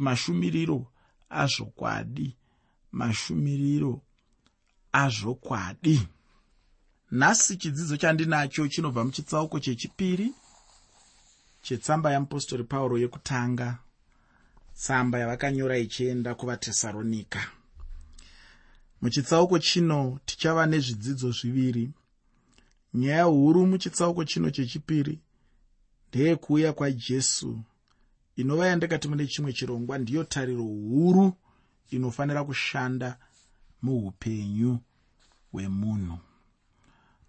mashumiriro azvokwadi mashumiriro azvokwadi. Nhasi chidzidzo chandinacho chinobva muchitsauko chechipiri chetsamba yamupostori pauro yekutanga tsamba yavakanyora ichienda kuvatesaronika muchitsauko chino tichava nezvidzidzo zviviri. Nyaya huru muchitsauko chino chechipiri ndeyekuuya kwajesu inova yandakati mune chimwe chirongwa ndiyo tariro huru inofanira kushanda muupenyu hwemunhu.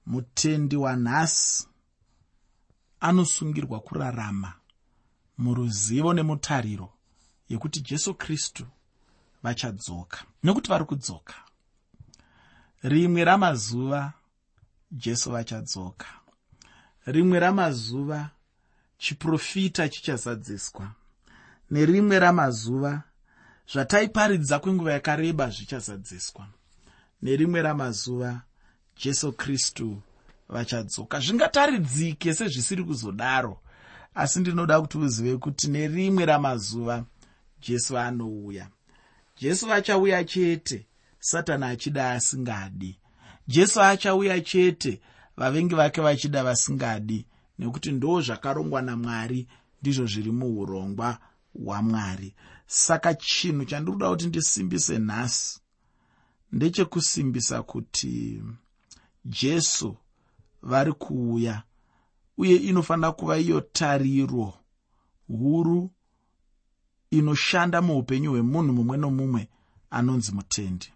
Mutendi wanhasi anosungirwa kurarama muruzivo nemutariro yekuti jesu kristu vachadzoka nekuti vari kudzoka. Rimwe ramazuva jesu vachadzoka. Rimwe ramazuva chiprofita chichazadziswa. Nerimwe ramazuva zvataiparidza kwenguva yakareba zvichazadziswa. Nerimwe ramazuva jesu kristu vachadzoka. Zvingataridzike sezvisiri kuzodaro asi ndinoda kuti uzive kuti nerimwe ramazuva jesu anouya. Jesu vachauya chete satani achida asingadi. Jesu achauya chete vavengi vake vachida vasingadi nekuti ndo zvakarongwa namwari ndizvo zviri muurongwa hwamwari. Saka chinhu chandinoda kuti ndisimbise nhasi ndechekusimbisa kuti jesu vari kuuya uye inofanira kuva iyo tariro huru inoshanda muupenyu hwemunhu mumwe nomumwe anonzi mutendi.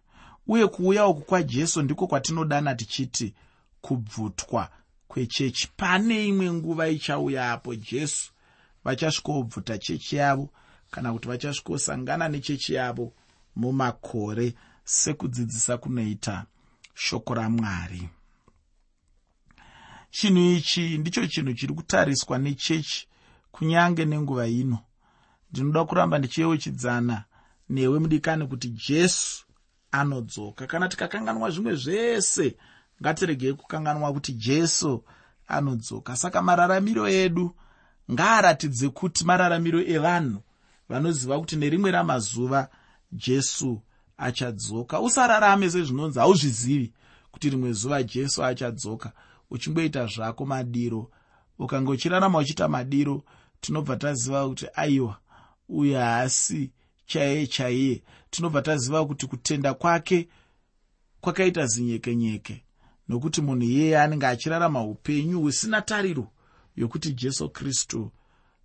Uye kuuya uku kwajesu ndiko kwatinodana tichiti kubvutwa kwechechi. Pane imwe nguva ichauyapo jesu vachasvikobvuta chechi yavo kana kuti vachasvikosangana nechechi yavo mumakore sekudzidzisa kunoita shoko ramwari. Chinhu ichi ndicho chinhu chiri kutariswa nechechi kunyange nenguva ino. Ndinoda kuramba ndichiyeuchidzana newe mudikani kuti jesu anodzoka. Kana tikakanganwa zvimwe zvese ngatiregei kukanganwa kuti jesu anodzoka. Saka mararamiro edu ngaaratidze kuti mararamiro evanhu vanoziva kuti nerimwe ramazuva jesu achadzoka. Usararame sezvinonzi hauzvizivi kuti rimwe zuva jesu achadzoka. Uchingoita zvako madiro. Ukange uchirarama uchiita madiro tinobva taziva kuti aiwa uye haasi chaiye chaiye. Tinobva taziva kuti kutenda kwake kwakaita zinyekenyeke nokuti munhu iyeye anenge achirarama upenyu husina tariro yokuti jesu kristu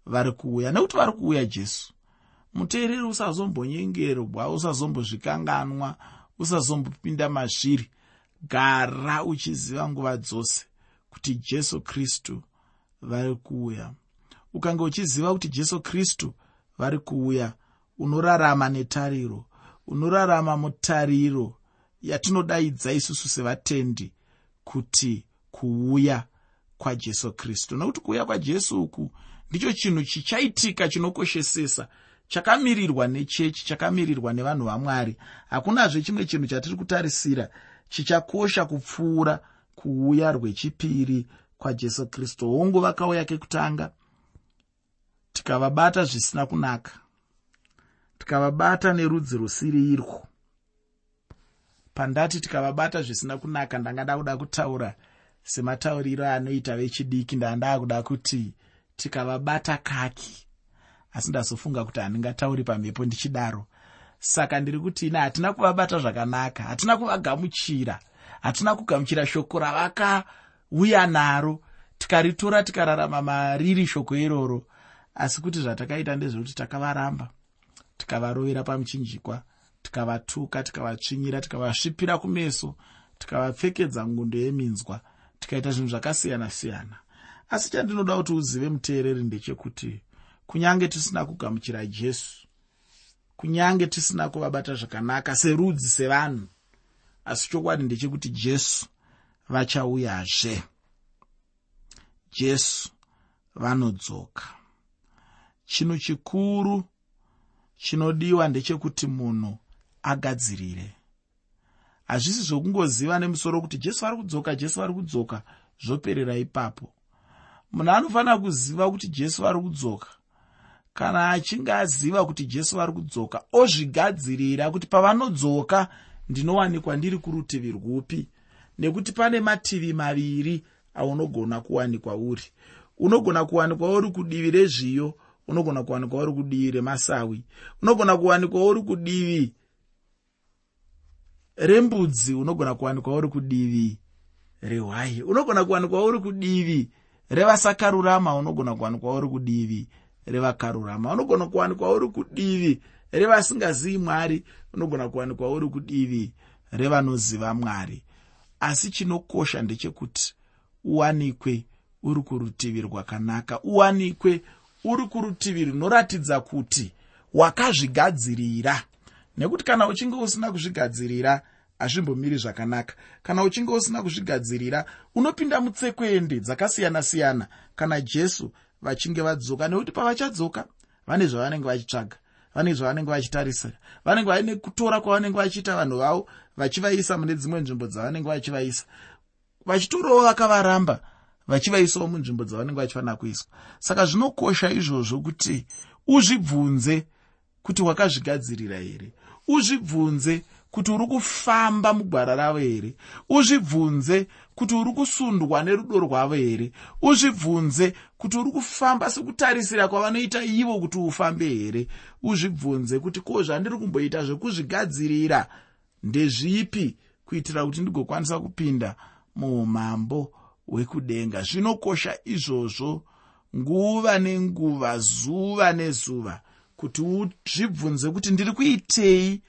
vari kuuya. Nekuti vari kuuya jesu muteereri usazombonyengerwa usazombozvikanganwa usazombopinda mazviri. Gara uchiziva nguva dzose kuti jesu kristu vari kuuya. Ukange uchiziva kuti jesu kristu vari kuuya unorarama netariro unorarama mutariro yatinodaidza isusu sevatendi kuti kuuya kwajesu kristu. Nokuti kuuya kwajesu uku ndicho chinhu chichaitika chinokoshesesa chakamirirwa nechechi chakamirirwa nevanhu vamwari. Hakunazve chimwe chinhu chatiri kutarisira chichakosha kupfuura kuuya rwechipiri kwajesu kristu. Hongu vakauya kekutanga tikavabata zvisina kunaka. Tikavabata nerudzi rusiri irwo pandati tikavabata zvisina kunaka ndangada kuda kutaura sematauriro anoita vechidiki ndandaa kuda kuti tikavabata kaki. Asi ndazofunga kuti handingatauri pamhepo ndichidaro. Saka ndiri kuti ine hatina kuvabata zvakanaka hatina kuvagamuchira hatina kugamuchira shoko ravakauya naro. Tikaritora tikararama mariri shoko iroro asi kuti zvatakaita ndezvekuti takavaramba tikavarovera pamuchinjikwa tikavatuka tikavatsvinyira tikavasvipira kumeso tikavapfekedza ngundo yeminzwa tikaita zvinhu zvakasiyana-siyana. Asi chandinoda kuti uzive muteereri ndechekuti kunyange tisina kugamuchira jesu kunyange tisina kuvabata zvakanaka serudzi sevanhu asi chokwadi ndechekuti jesu vachauyazve. Jesu vanodzoka. Chinhu chikuru chinodiwa ndechekuti munhu agadzirire. Hazvisi zvokungoziva nemusoro kuti jesu vari kudzoka jesu vari kudzoka zvoperera ipapo. Munhu anofanira kuziva kuti jesu vari kudzoka. Kana achinge aziva kuti jesu vari kudzoka ozvigadzirira kuti pavanodzoka ndinowanikwa ndiri kurutivi rwupi. Nekuti pane mativi maviri aunogona kuwanikwa uri. Unogona kuwanikwa uri kudivi rezviyo unogona kuwanikwa uri kudivi remasawi. Unogona kuwanikwa uri kudivi rembudzi unogona kuwanikwa uri kudivi rehwai unogona kuwanikwa uri kudivi revasakarurama unogona kuwanikwa uri kudivi revakarurama unogona kuwanikwa uri kudivi revasingazivi mwari unogona kuwanikwa uri kudivi revanoziva mwari. Asi chinokosha ndechekuti uwanikwe uri kurutivi rwakanaka uwanikwe uri kurutivi runoratidza kuti wakazvigadzirira nekuti kana uchinge usina kuzvigadzirira hazvimbomiri zvakanaka. Kana uchinge usina kuzvigadzirira unopinda mutsekwende dzakasiyana-siyana kana jesu vachinge vadzoka. Nekuti pavachadzoka vane zvavanenge vachitsvaga vane zvavanenge vachitarisira vanenge vaine kutora kwavanenge vachiita vanhu vavo vachivaisa mune dzimwe nzvimbo dzavanenge vachivaisa. Vachitorawo vakavaramba vachivaisawo munzvimbo dzavanenge vachifanira kuiswa. Saka zvinokosha izvozvo kuti uzvibvunze kuti wakazvigadzirira here uzvibvunze kuti uri kufamba mugwara ravo here? Uzvibvunze kuti uri kusundwa nerudo rwavo here? Uzvibvunze kuti uri kufamba sekutarisira kwavanoita ivo kuti ufambe here? Uzvibvunze kuti ko zvandiri kumboita zvekuzvigadzirira ndezvipi kuitira kuti ndigokwanisa kupinda muumambo hwekudenga zvinokosha izvozvo nguva nenguva zuva nezuva kuti uzvibvunze kuti ndiri kuitei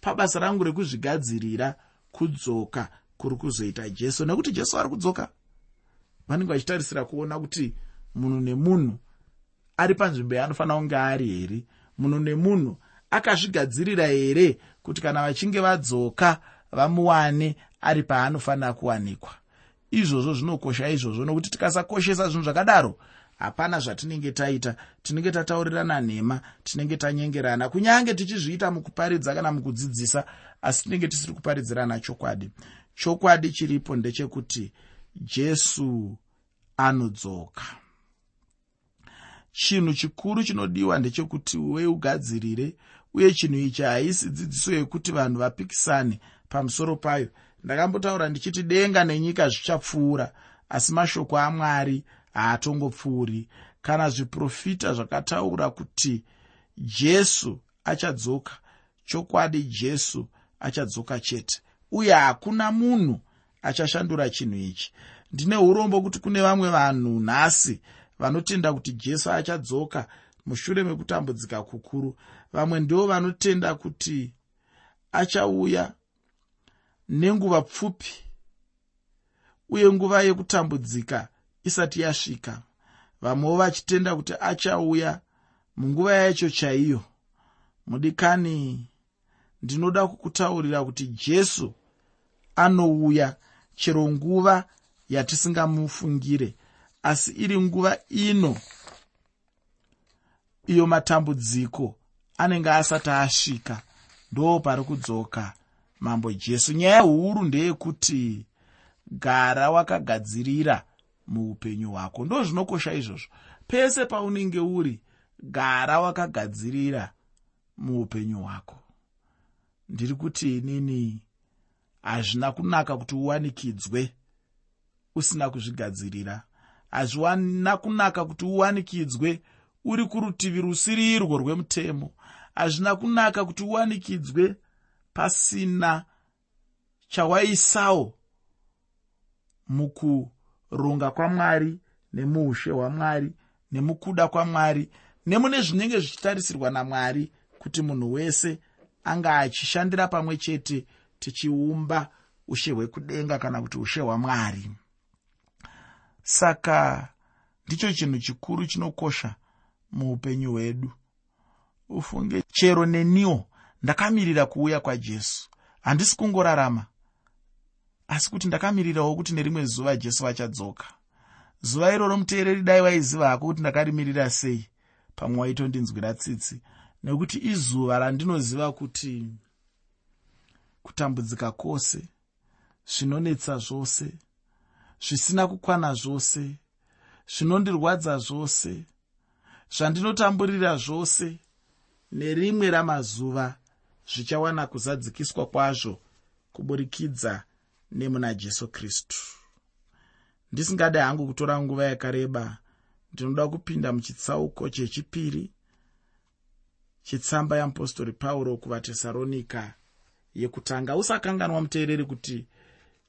pabasa rangu rekuzvigadzirira kudzoka kuri kuzoita jesu. Nekuti jesu ari kudzoka. Vanenge vachitarisira kuona kuti munhu nemunhu ari panzvimbo yaanofanira kunge ari here. Munhu nemunhu akazvigadzirira here kuti kana vachinge vadzoka vamuwane ari paanofanira kuwanikwa. Izvozvo zvinokosha izvozvo nokuti tikasakoshesa zvinhu zvakadaro hapana zvatinenge taita. Tinenge tataurirana nhema tinenge tanyengerana. Kunyange tichizviita mukuparidza kana mukudzidzisa asi tinenge tisiri kuparidzirana chokwadi. Chokwadi chiripo ndechekuti jesu anodzoka. Chinhu chikuru chinodiwa ndechekuti weugadzirire uye chinhu ichi haisi dzidziso yekuti vanhu vapikisane pamusoro payo. Ndakambotaura ndichiti denga nenyika zvichapfuura asi mashoko amwari haatongopfuuri. Kana zviprofita zvakataura kuti jesu achadzoka chokwadi jesu achadzoka chete uye hakuna munhu achashandura chinhu ichi. Ndine urombo kuti kune vamwe vanhu nhasi vanotenda kuti jesu achadzoka mushure mekutambudzika kukuru vamwe ndo vanotenda kuti achauya nenguva pfupi uye nguva yekutambudzika isati yasvika vamwewo vachitenda kuti achauya. Munguva yacho chaiyo mudikani ndinoda kukutaurira kuti jesu anouya. Chero nguva yatisingamufungire asi iri nguva ino iyo matambudziko anenge asati asvika ndo pari kudzoka. Mambo jesu nyaya huru ndeyekuti gara wakagadzirira muupenyu hwako. Ndo zvinokosha izvozvo. Pese paunenge uri gara wakagadzirira muupenyu hwako. Ndiri kuti inini hazvina kunaka kuti uwanikidzwe usina kuzvigadzirira. Hazvina kunaka kuti uwanikidzwe uri kurutivi rusirirwo rwemutemo. Hazvina kunaka kuti uwanikidzwe pasina chawaisawo mukuronga kwamwari nemuushe hwamwari nemukuda kwamwari nemune zvinenge zvichitarisirwa namwari kuti munhu wese anga achishandira pamwe chete tichiumba ushe hwekudenga kana kuti ushe hwamwari. Saka ndicho chinhu chikuru chinokosha muupenyu hwedu. Ufunge chero neniwo ndakamirira kuuya kwajesu. Handisi kungorarama asi kuti ndakamirirawo kuti nerimwe zuva jesu vachadzoka zuva iroro muteereri dai waiziva hako kuti ndakarimirira sei? Pamwe waitondinzwira tsitsi. Nekuti izuva randinoziva kuti kutambudzika kwose zvinonetsa zvose zvisina kukwana zvose zvinondirwadza zvose zvandinotamburira zvose nerimwe ramazuva zvichawana kuzadzikiswa kwazvo kuburikidza nemuna jesu kristu. Ndisingade hangu kutora nguva yakareba ndinoda kupinda muchitsauko chechipiri chitsamba yeapostori pauro kuvatesaronika yekutanga. Usakanganwa muteereri kuti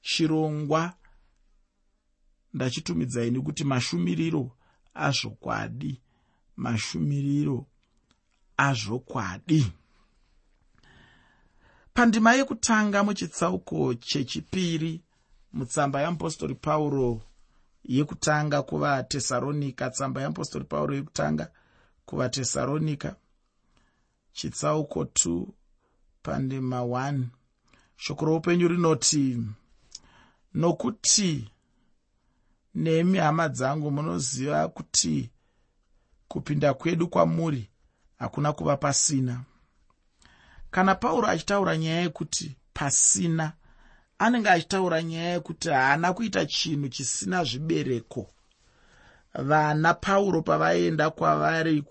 chirongwa ndachitumidzaini kuti mashumiriro azvokwadi mashumiriro azvokwadi pandima yekutanga muchitsauko chechipiri mutsamba yeapostori pauro yekutanga kuvatesaronika tsamba yeapostori pauro yekutanga kuvatesaronika chitsauko 2 pandima 1 shoko roupenyu rinoti nokuti nemi hama dzangu munoziva kuti kupinda kwedu kwamuri hakuna kuva pasina kana pauro achitaura nyaya yekuti pasina anenge achitaura nyaya yekuti haana kuita chinhu chisina zvibereko. Vana pauro pavaenda kwavari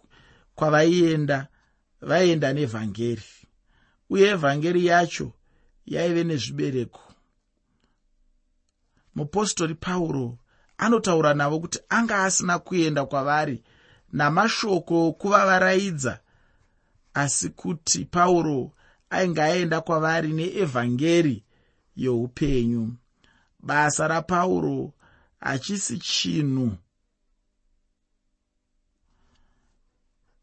kwavaienda vaienda nevhangeri. Uye evhangeri yacho yaive nezvibereko. Mupostori pauro anotaura navo kuti anga asina kuenda kwavari namashoko okuvavaraidza asi kuti pauro ainge aenda kwavari neevhangeri youpenyu basa rapauro hachisi chinhu.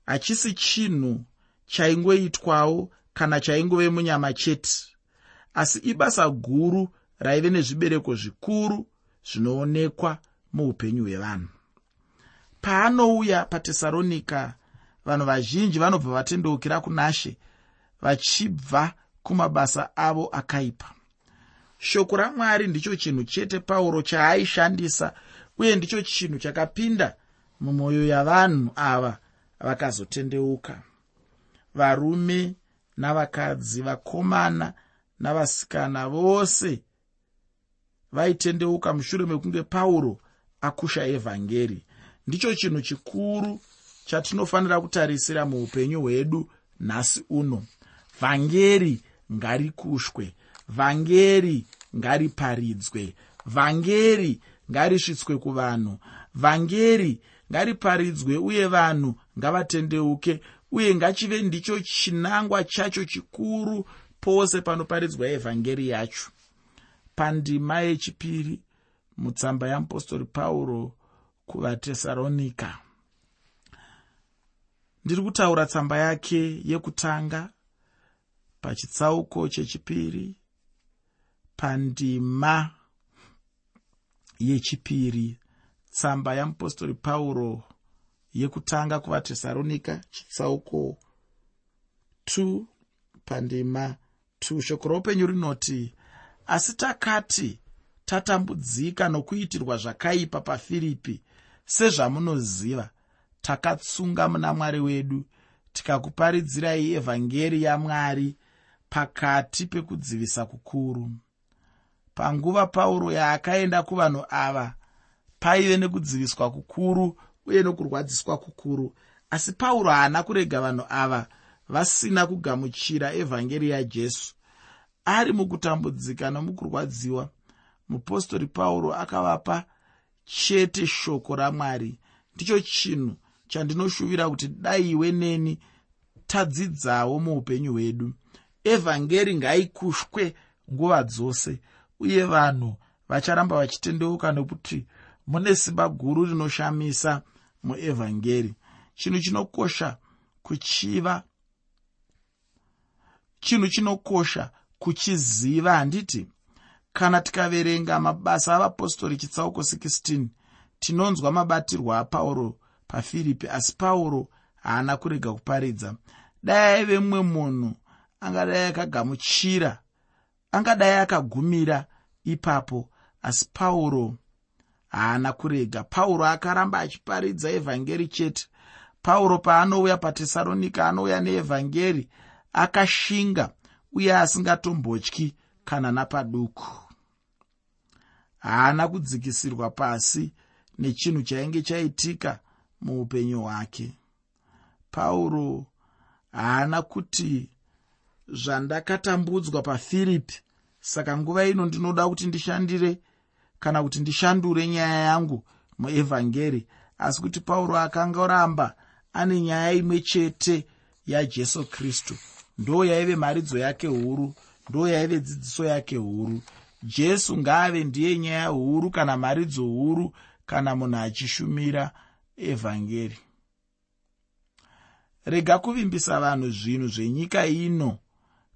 Hachisi chinhu chaingoitwawo kana chaingove munyama chete. Asi ibasa guru raive nezvibereko zvikuru zvinoonekwa muupenyu hwevanhu. Paanouya patesaronika vanhu vazhinji vanobva vatendeukira kunashe vachibva kumabasa avo akaipa. Shoko ramwari ndicho chinhu chete pauro chaaishandisa uye ndicho chinhu chakapinda mumwoyo yavanhu ava vakazotendeuka. Varume navakadzi vakomana navasikana vose vaitendeuka mushure mekunge pauro akusha evhangeri. Ndicho chinhu chikuru chatinofanira kutarisira muupenyu hwedu nhasi uno. Vhangeri ngarikushwe vhangeri ngariparidzwe vhangeri ngarisvitswe kuvanhu vhangeri ngariparidzwe uye vanhu ngavatendeuke uye ngachive ndicho chinangwa chacho chikuru pose panoparidzwa evhangeri yacho. Pandima yechipiri mutsamba yeapostori pauro kuvatesaronika ndiri kutaura tsamba yake yekutanga pachitsauko chechipiri pandima yechipiri tsamba yamupostori pauro yekutanga kuvatesaronika chitsauko 2 pandima 2 shoko roupenyu rinoti asi takati tatambudzika nokuitirwa zvakaipa pafiripi sezvamunoziva takatsunga muna mwari wedu tikakuparidzirai evhangeri yamwari pakati pekudzivisa kukuru. Panguva pauro yaakaenda kuvanhu ava paive nekudziviswa kukuru uye nokurwadziswa kukuru. Asi pauro haana kurega vanhu ava vasina kugamuchira evhangeri yajesu ari mukutambudzika nomukurwadziwa mupostori pauro akavapa chete shoko ramwari. Ndicho chinhu chandinoshuvira kuti dai iwe neni tadzidzawo muupenyu hwedu. Evhangeri ngaikushwe nguva dzose uye vanhu vacharamba vachitendeuka nokuti mune simba guru rinoshamisa muevhangeri. Chinhu chinokosha kuchiva chinhu chinokosha kuchiziva handiti kana tikaverenga mabasa avapostori chitsauko 16 tinonzwa mabatirwo apauro pafiripi asi pauro haana kurega kuparidza. Dai aive mumwe munhu angadai akagamuchira angadai akagumira ipapo asi pauro haana kurega. Pauro akaramba achiparidza evhangeri chete. Pauro paanouya patesaronika anouya neevhangeri akashinga uye asingatombotyi kana napaduku. Haana kudzikisirwa pasi nechinhu chainge chaitika muupenyu hwake. Pauro haana kuti zvandakatambudzwa pafiripi saka nguva ino ndinoda kuti ndishandire kana kuti ndishandure nyaya yangu muevhangeri. Asi kuti pauro akanga ramba ane nyaya imwe chete yajesu kristu ndo yaive mharidzo yake huru ndo yaive dzidziso yake huru. Jesu ngaave ndiye nyaya huru kana mharidzo huru kana munhu achishumira evhangeri. Rega kuvimbisa vanhu zvinhu zvenyika ino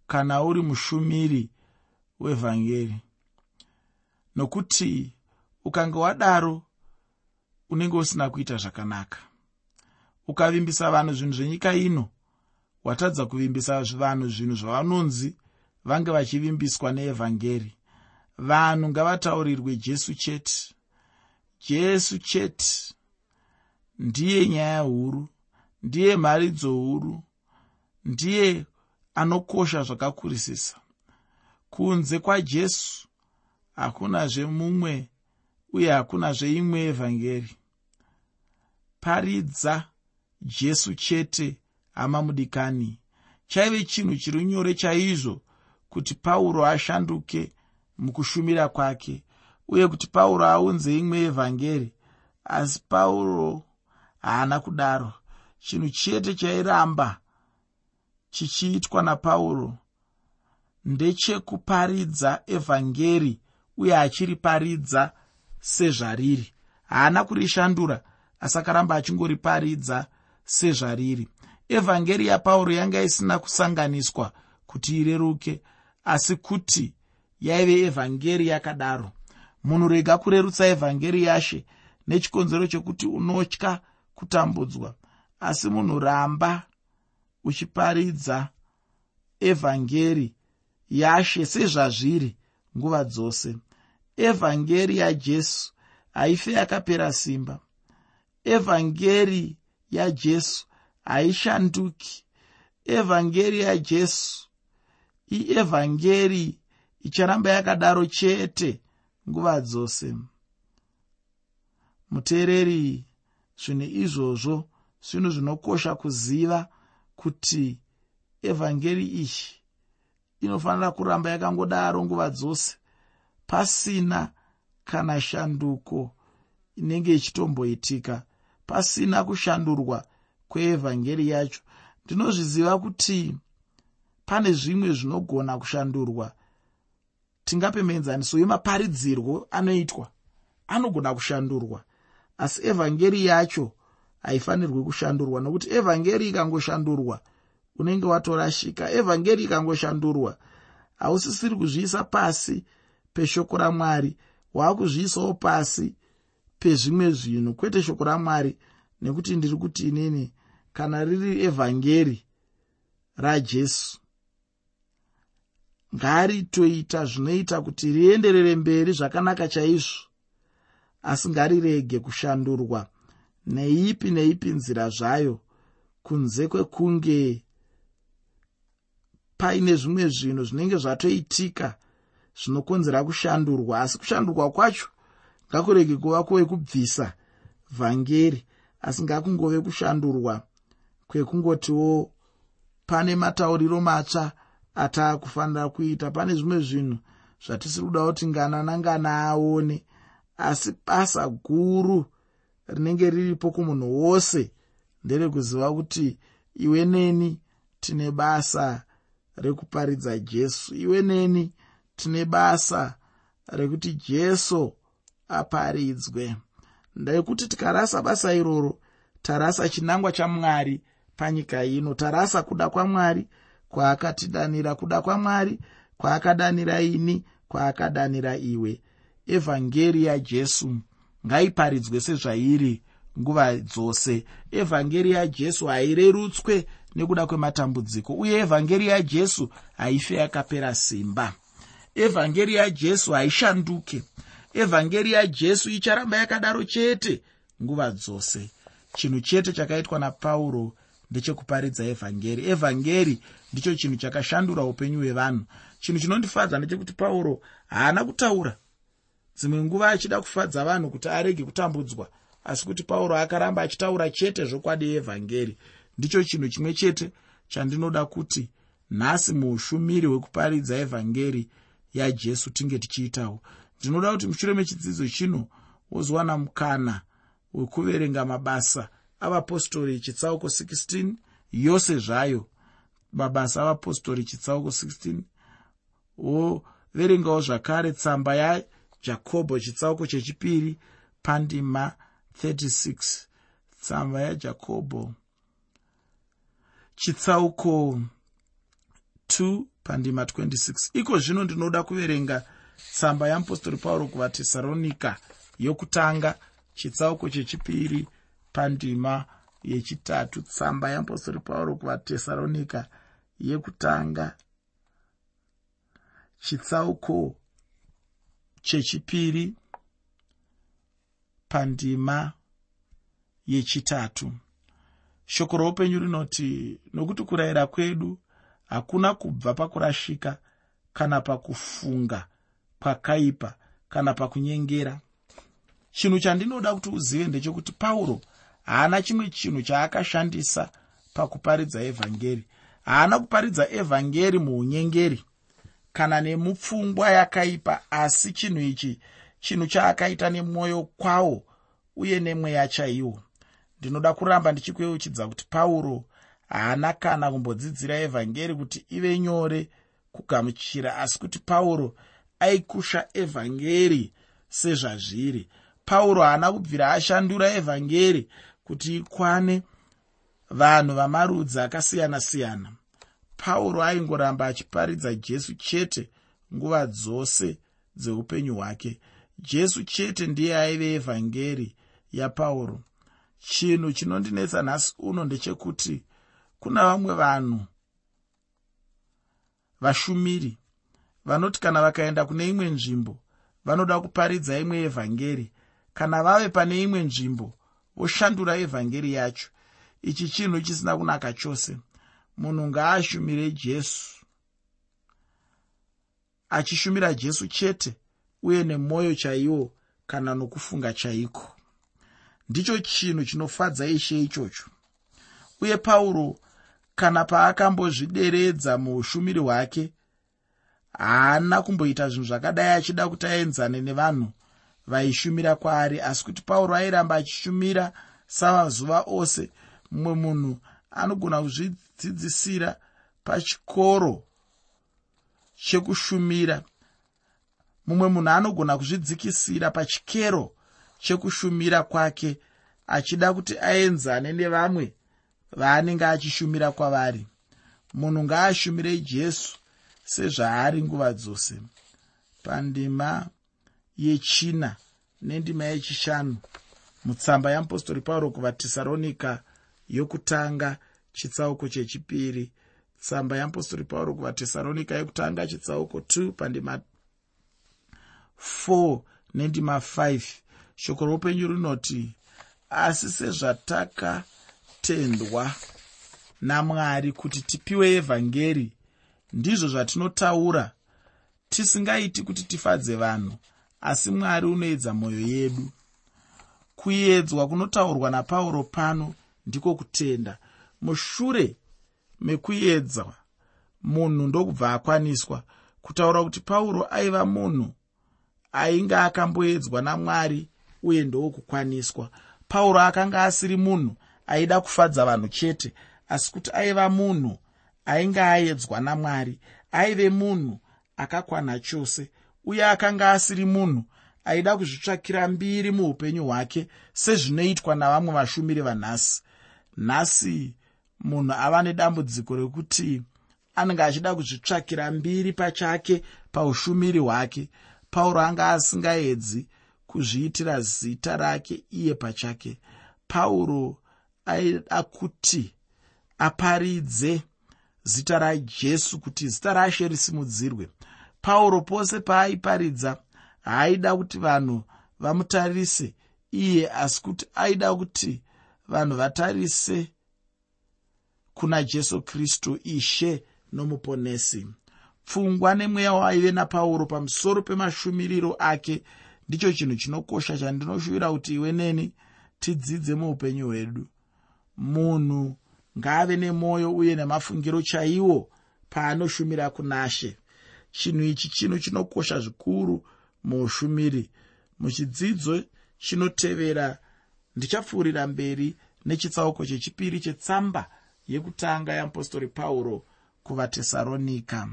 kana uri mushumiri wevhangeri. Nokuti ukange wadaro unenge usina kuita zvakanaka. Ukavimbisa vanhu zvinhu zvenyika ino watadza kuvimbisa vanhu zvinhu zvavanonzi vange vachivimbiswa neevhangeri. Vanhu ngavataurirwe jesu chete. Jesu chete ndiye nyaya huru ndiye mharidzo huru ndiye anokosha zvakakurisisa. Kunze kwajesu hakunazve mumwe uye hakunazve imwe evhangeri. Paridza jesu chete hama mudikani. Chaive chinhu chiri nyore chaizvo kuti pauro ashanduke mukushumira kwake uye kuti pauro aunze imwe evhangeri. Asi pauro haana kudaro. Chinhu chete chairamba chichiitwa napauro. Ndechekuparidza evhangeri uye achiriparidza sezvariri. Haana kurishandura asi akaramba achingoriparidza sezvariri. Evhangeri yapauro yanga isina kusanganiswa kuti ireruke asi kuti yaive evhangeri yakadaro. Munhu rega kurerutsa evhangeri yashe nechikonzero chekuti unotya kutambudzwa. Asi munhu ramba uchiparidza evhangeri yashe sezvazviri nguva dzose. Evhangeri yajesu haife yakapera simba. Evhangeri yajesu haishanduki. Evhangeri yajesu ievhangeri icharamba yakadaro chete nguva dzose. Muteereri zvinhu izvozvo zvinhu zvinokosha kuziva kuti evhangeri iyi inofanira kuramba yakangodaro nguva dzose pasina kana shanduko inenge ichitomboitika pasina kushandurwa kweevhangeri yacho. Ndinozviziva kuti pane zvimwe zvinogona kushandurwa. Tingapemenzaniso yemaparidzirwo anoitwa anogona kushandurwa asi evhangeri yacho haifanirwi kushandurwa nokuti evhangeri ikangoshandurwa. Unenge watorashika evhangeri ikangoshandurwa. Hausisiri kuzviisa pasi peshoko ramwari waakuzviisawo pasi pezvimwe zvinhu. Kwete shoko ramwari nekuti ndiri kuti inini kana riri evhangeri rajesu. Ngaritoita zvinoita kuti rienderere mberi zvakanaka chaizvo asi ngarirege kushandurwa. Neipi neipi nzira zvayo. Kunze kwekunge paine zvimwe zvinhu zvinenge zvatoitika zvinokonzera kushandurwa asi kushandurwa kwacho ngakurege kuva kwekubvisa vhangeri asi ngakungove kushandurwa kwekungotiwo pane matauriro matsva ataakufanira kuita. Pane zvimwe zvinhu zvatisiri kuda kuti ngana nangana aone asi basa guru rinenge riripo kumunhu wose nderekuziva kuti iwe neni tine basa rekuparidza jesu. Iwe neni tine basa rekuti jesu aparidzwe. Ndekuti tikarasa basa iroro tarasa chinangwa chamwari panyika ino tarasa kuda kwamwari kwaakatidanira kuda kwamwari kwaakadanira ini kwaakadanira iwe evhangeri yajesu. Ngaiparidzwe sezvairi nguva dzose. Evhangeri yajesu hairerutswe nekuda kwematambudziko uye evhangeri yajesu haife yakapera simba. Evhangeri yajesu haishanduke. Evhangeri yajesu icharamba yakadaro chete nguva dzose. Chinhu chete chakaitwa napauro ndechekuparidza evhangeri. Evhangeri ndicho chinhu chakashandura upenyu hwevanhu. Chinhu chinondifadza ndechekuti pauro haana kutaura dzimwe nguva achida kufadza vanhu kuti arege kutambudzwa asi kuti pauro akaramba achitaura chete zvokwadi evhangeri. Ndicho chinhu chimwe chete chandinoda kuti nhasi muushumiri hwekuparidza evhangeri yajesu tinge tichiitawo. Ndinoda kuti mushure mechidzidzo chino wozowana mukana wekuverenga mabasa avapostori chitsauko 16 yose zvayo mabasa avapostori chitsauko 16 woverengawo zvakare tsamba yajakobho chitsauko chechipiri pandima 36 tsamba yajakobho chitsauko 2 pandima 26 iko zvino ndinoda kuverenga tsamba yamupostori pauro kuvatesaronika yokutanga. Chitsauko chechipiri pandima yechitatu tsamba yamupostori pauro kuvatesaronika yekutanga. Chitsauko chechipiri pandima yechitatu. Shoko roupenyu rinoti nokuti kurayira kwedu hakuna kubva pakurashika kana pakufunga kwakaipa kana pakunyengera. Chinhu chandinoda kuti uzive ndechekuti pauro haana chimwe chinhu chaakashandisa pakuparidza evhangeri. Haana kuparidza evhangeri muunyengeri kana nemupfungwa yakaipa asi chinhu ichi chinhu chaakaita nemwoyo kwawo uye nemweya chaiwo. Ndinoda kuramba ndichikweuchidza kuti pauro haana kana kumbodzidzira evhangeri kuti ive nyore kugamuchira asi kuti pauro aikusha evhangeri sezvazviri. Pauro haana kubvira ashandura evhangeri kuti ikwane vanhu vamarudzi akasiyana-siyana pauro aingoramba achiparidza jesu chete nguva dzose dzeupenyu hwake. Jesu chete ndiye aive evhangeri yapauro. Chinhu chinondinetsa nhasi uno ndechekuti kuna vamwe vanhu vashumiri vanoti kana vakaenda kune imwe nzvimbo vanoda kuparidza imwe evhangeri. Kana vave pane imwe nzvimbo voshandura evhangeri yacho. Ichi chinhu chisina kunaka chose munhu ngaashumire jesu. Achishumira jesu chete uye nemwoyo chaiwo kana nokufunga chaiko. Ndicho chinhu chinofadza ishe ichocho. Uye pauro kana paakambozvideredza muushumiri hwake haana kumboita zvinhu zvakadai achida kuti aenzane nevanhu vaishumira kwaari. Asi kuti pauro airamba achishumira samazuva ose mumwe munhu anogona kuzvidzidzisira pachikoro chekushumira. Mumwe munhu anogona kuzvidzikisira pachikero chekushumira kwake achida kuti aenzane nevamwe vaanenge achishumira kwavari. Munhu ngaashumire jesu sezvaari nguva dzose. Pandima yechina nendima yechishanu mutsamba yamupostori pauro kuvatesaronika yokutanga chitsauko chechipiri. Tsamba yamupostori pauro kuvatesaronika yokutanga chitsauko 2 pandima 4 nendima 5 shoko roupenyu rinoti asi sezvatakatendwa namwari kuti tipiwe evhangeri ndizvo zvatinotaura tisingaiti kuti tifadze vanhu asi mwari unoedza mwoyo yedu. Kuedzwa kunotaurwa napauro pano ndiko kutenda mushure mekuedzwa munhu ndokubva akwaniswa kutaura kuti pauro aiva munhu ainge akamboedzwa namwari uye ndowokukwaniswa pauro akanga asiri munhu aida kufadza vanhu chete asi kuti aiva munhu ainge aedzwa namwari aive munhu akakwana chose uye akanga asiri munhu aida kuzvitsvakira mbiri muupenyu hwake sezvinoitwa navamwe vashumiri vanhasi nhasi munhu ava nedambudziko rekuti anenge achida kuzvitsvakira mbiri pachake paushumiri hwake pauro anga asingaedzi kuzviitira zita rake iye pachake. Pauro aida kuti aparidze zita rajesu kuti zita rashe risimudzirwe. Pauro pose paaiparidza haaida kuti vanhu vamutarise iye asi kuti aida kuti vanhu vatarise kuna jesu kristu ishe nomuponesi. Pfungwa nemweya waive napauro pamusoro pemashumiriro ake ndicho chinhu chinokosha chandinoshuvira kuti iwe neni tidzidze muupenyu hwedu. Munhu ngaave nemwoyo uye nemafungiro chaiwo paanoshumira kunashe chinhu ichi chinhu chinokosha zvikuru muushumiri. Muchidzidzo chinotevera ndichapfuurira mberi nechitsauko chechipiri chetsamba yekutanga yeapostori pauro kuvatesaronika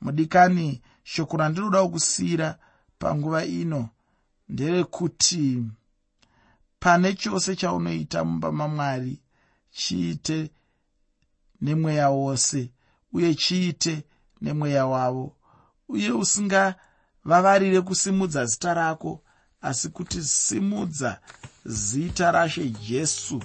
mudikani shoko randinoda kusiyira panguva ino nderekuti pane chose chaunoita mumba mamwari chiite nemweya wose uye chiite nemweya wavo. Uye usingavavarire kusimudza zita rako asi kuti simudza zita rashe jesu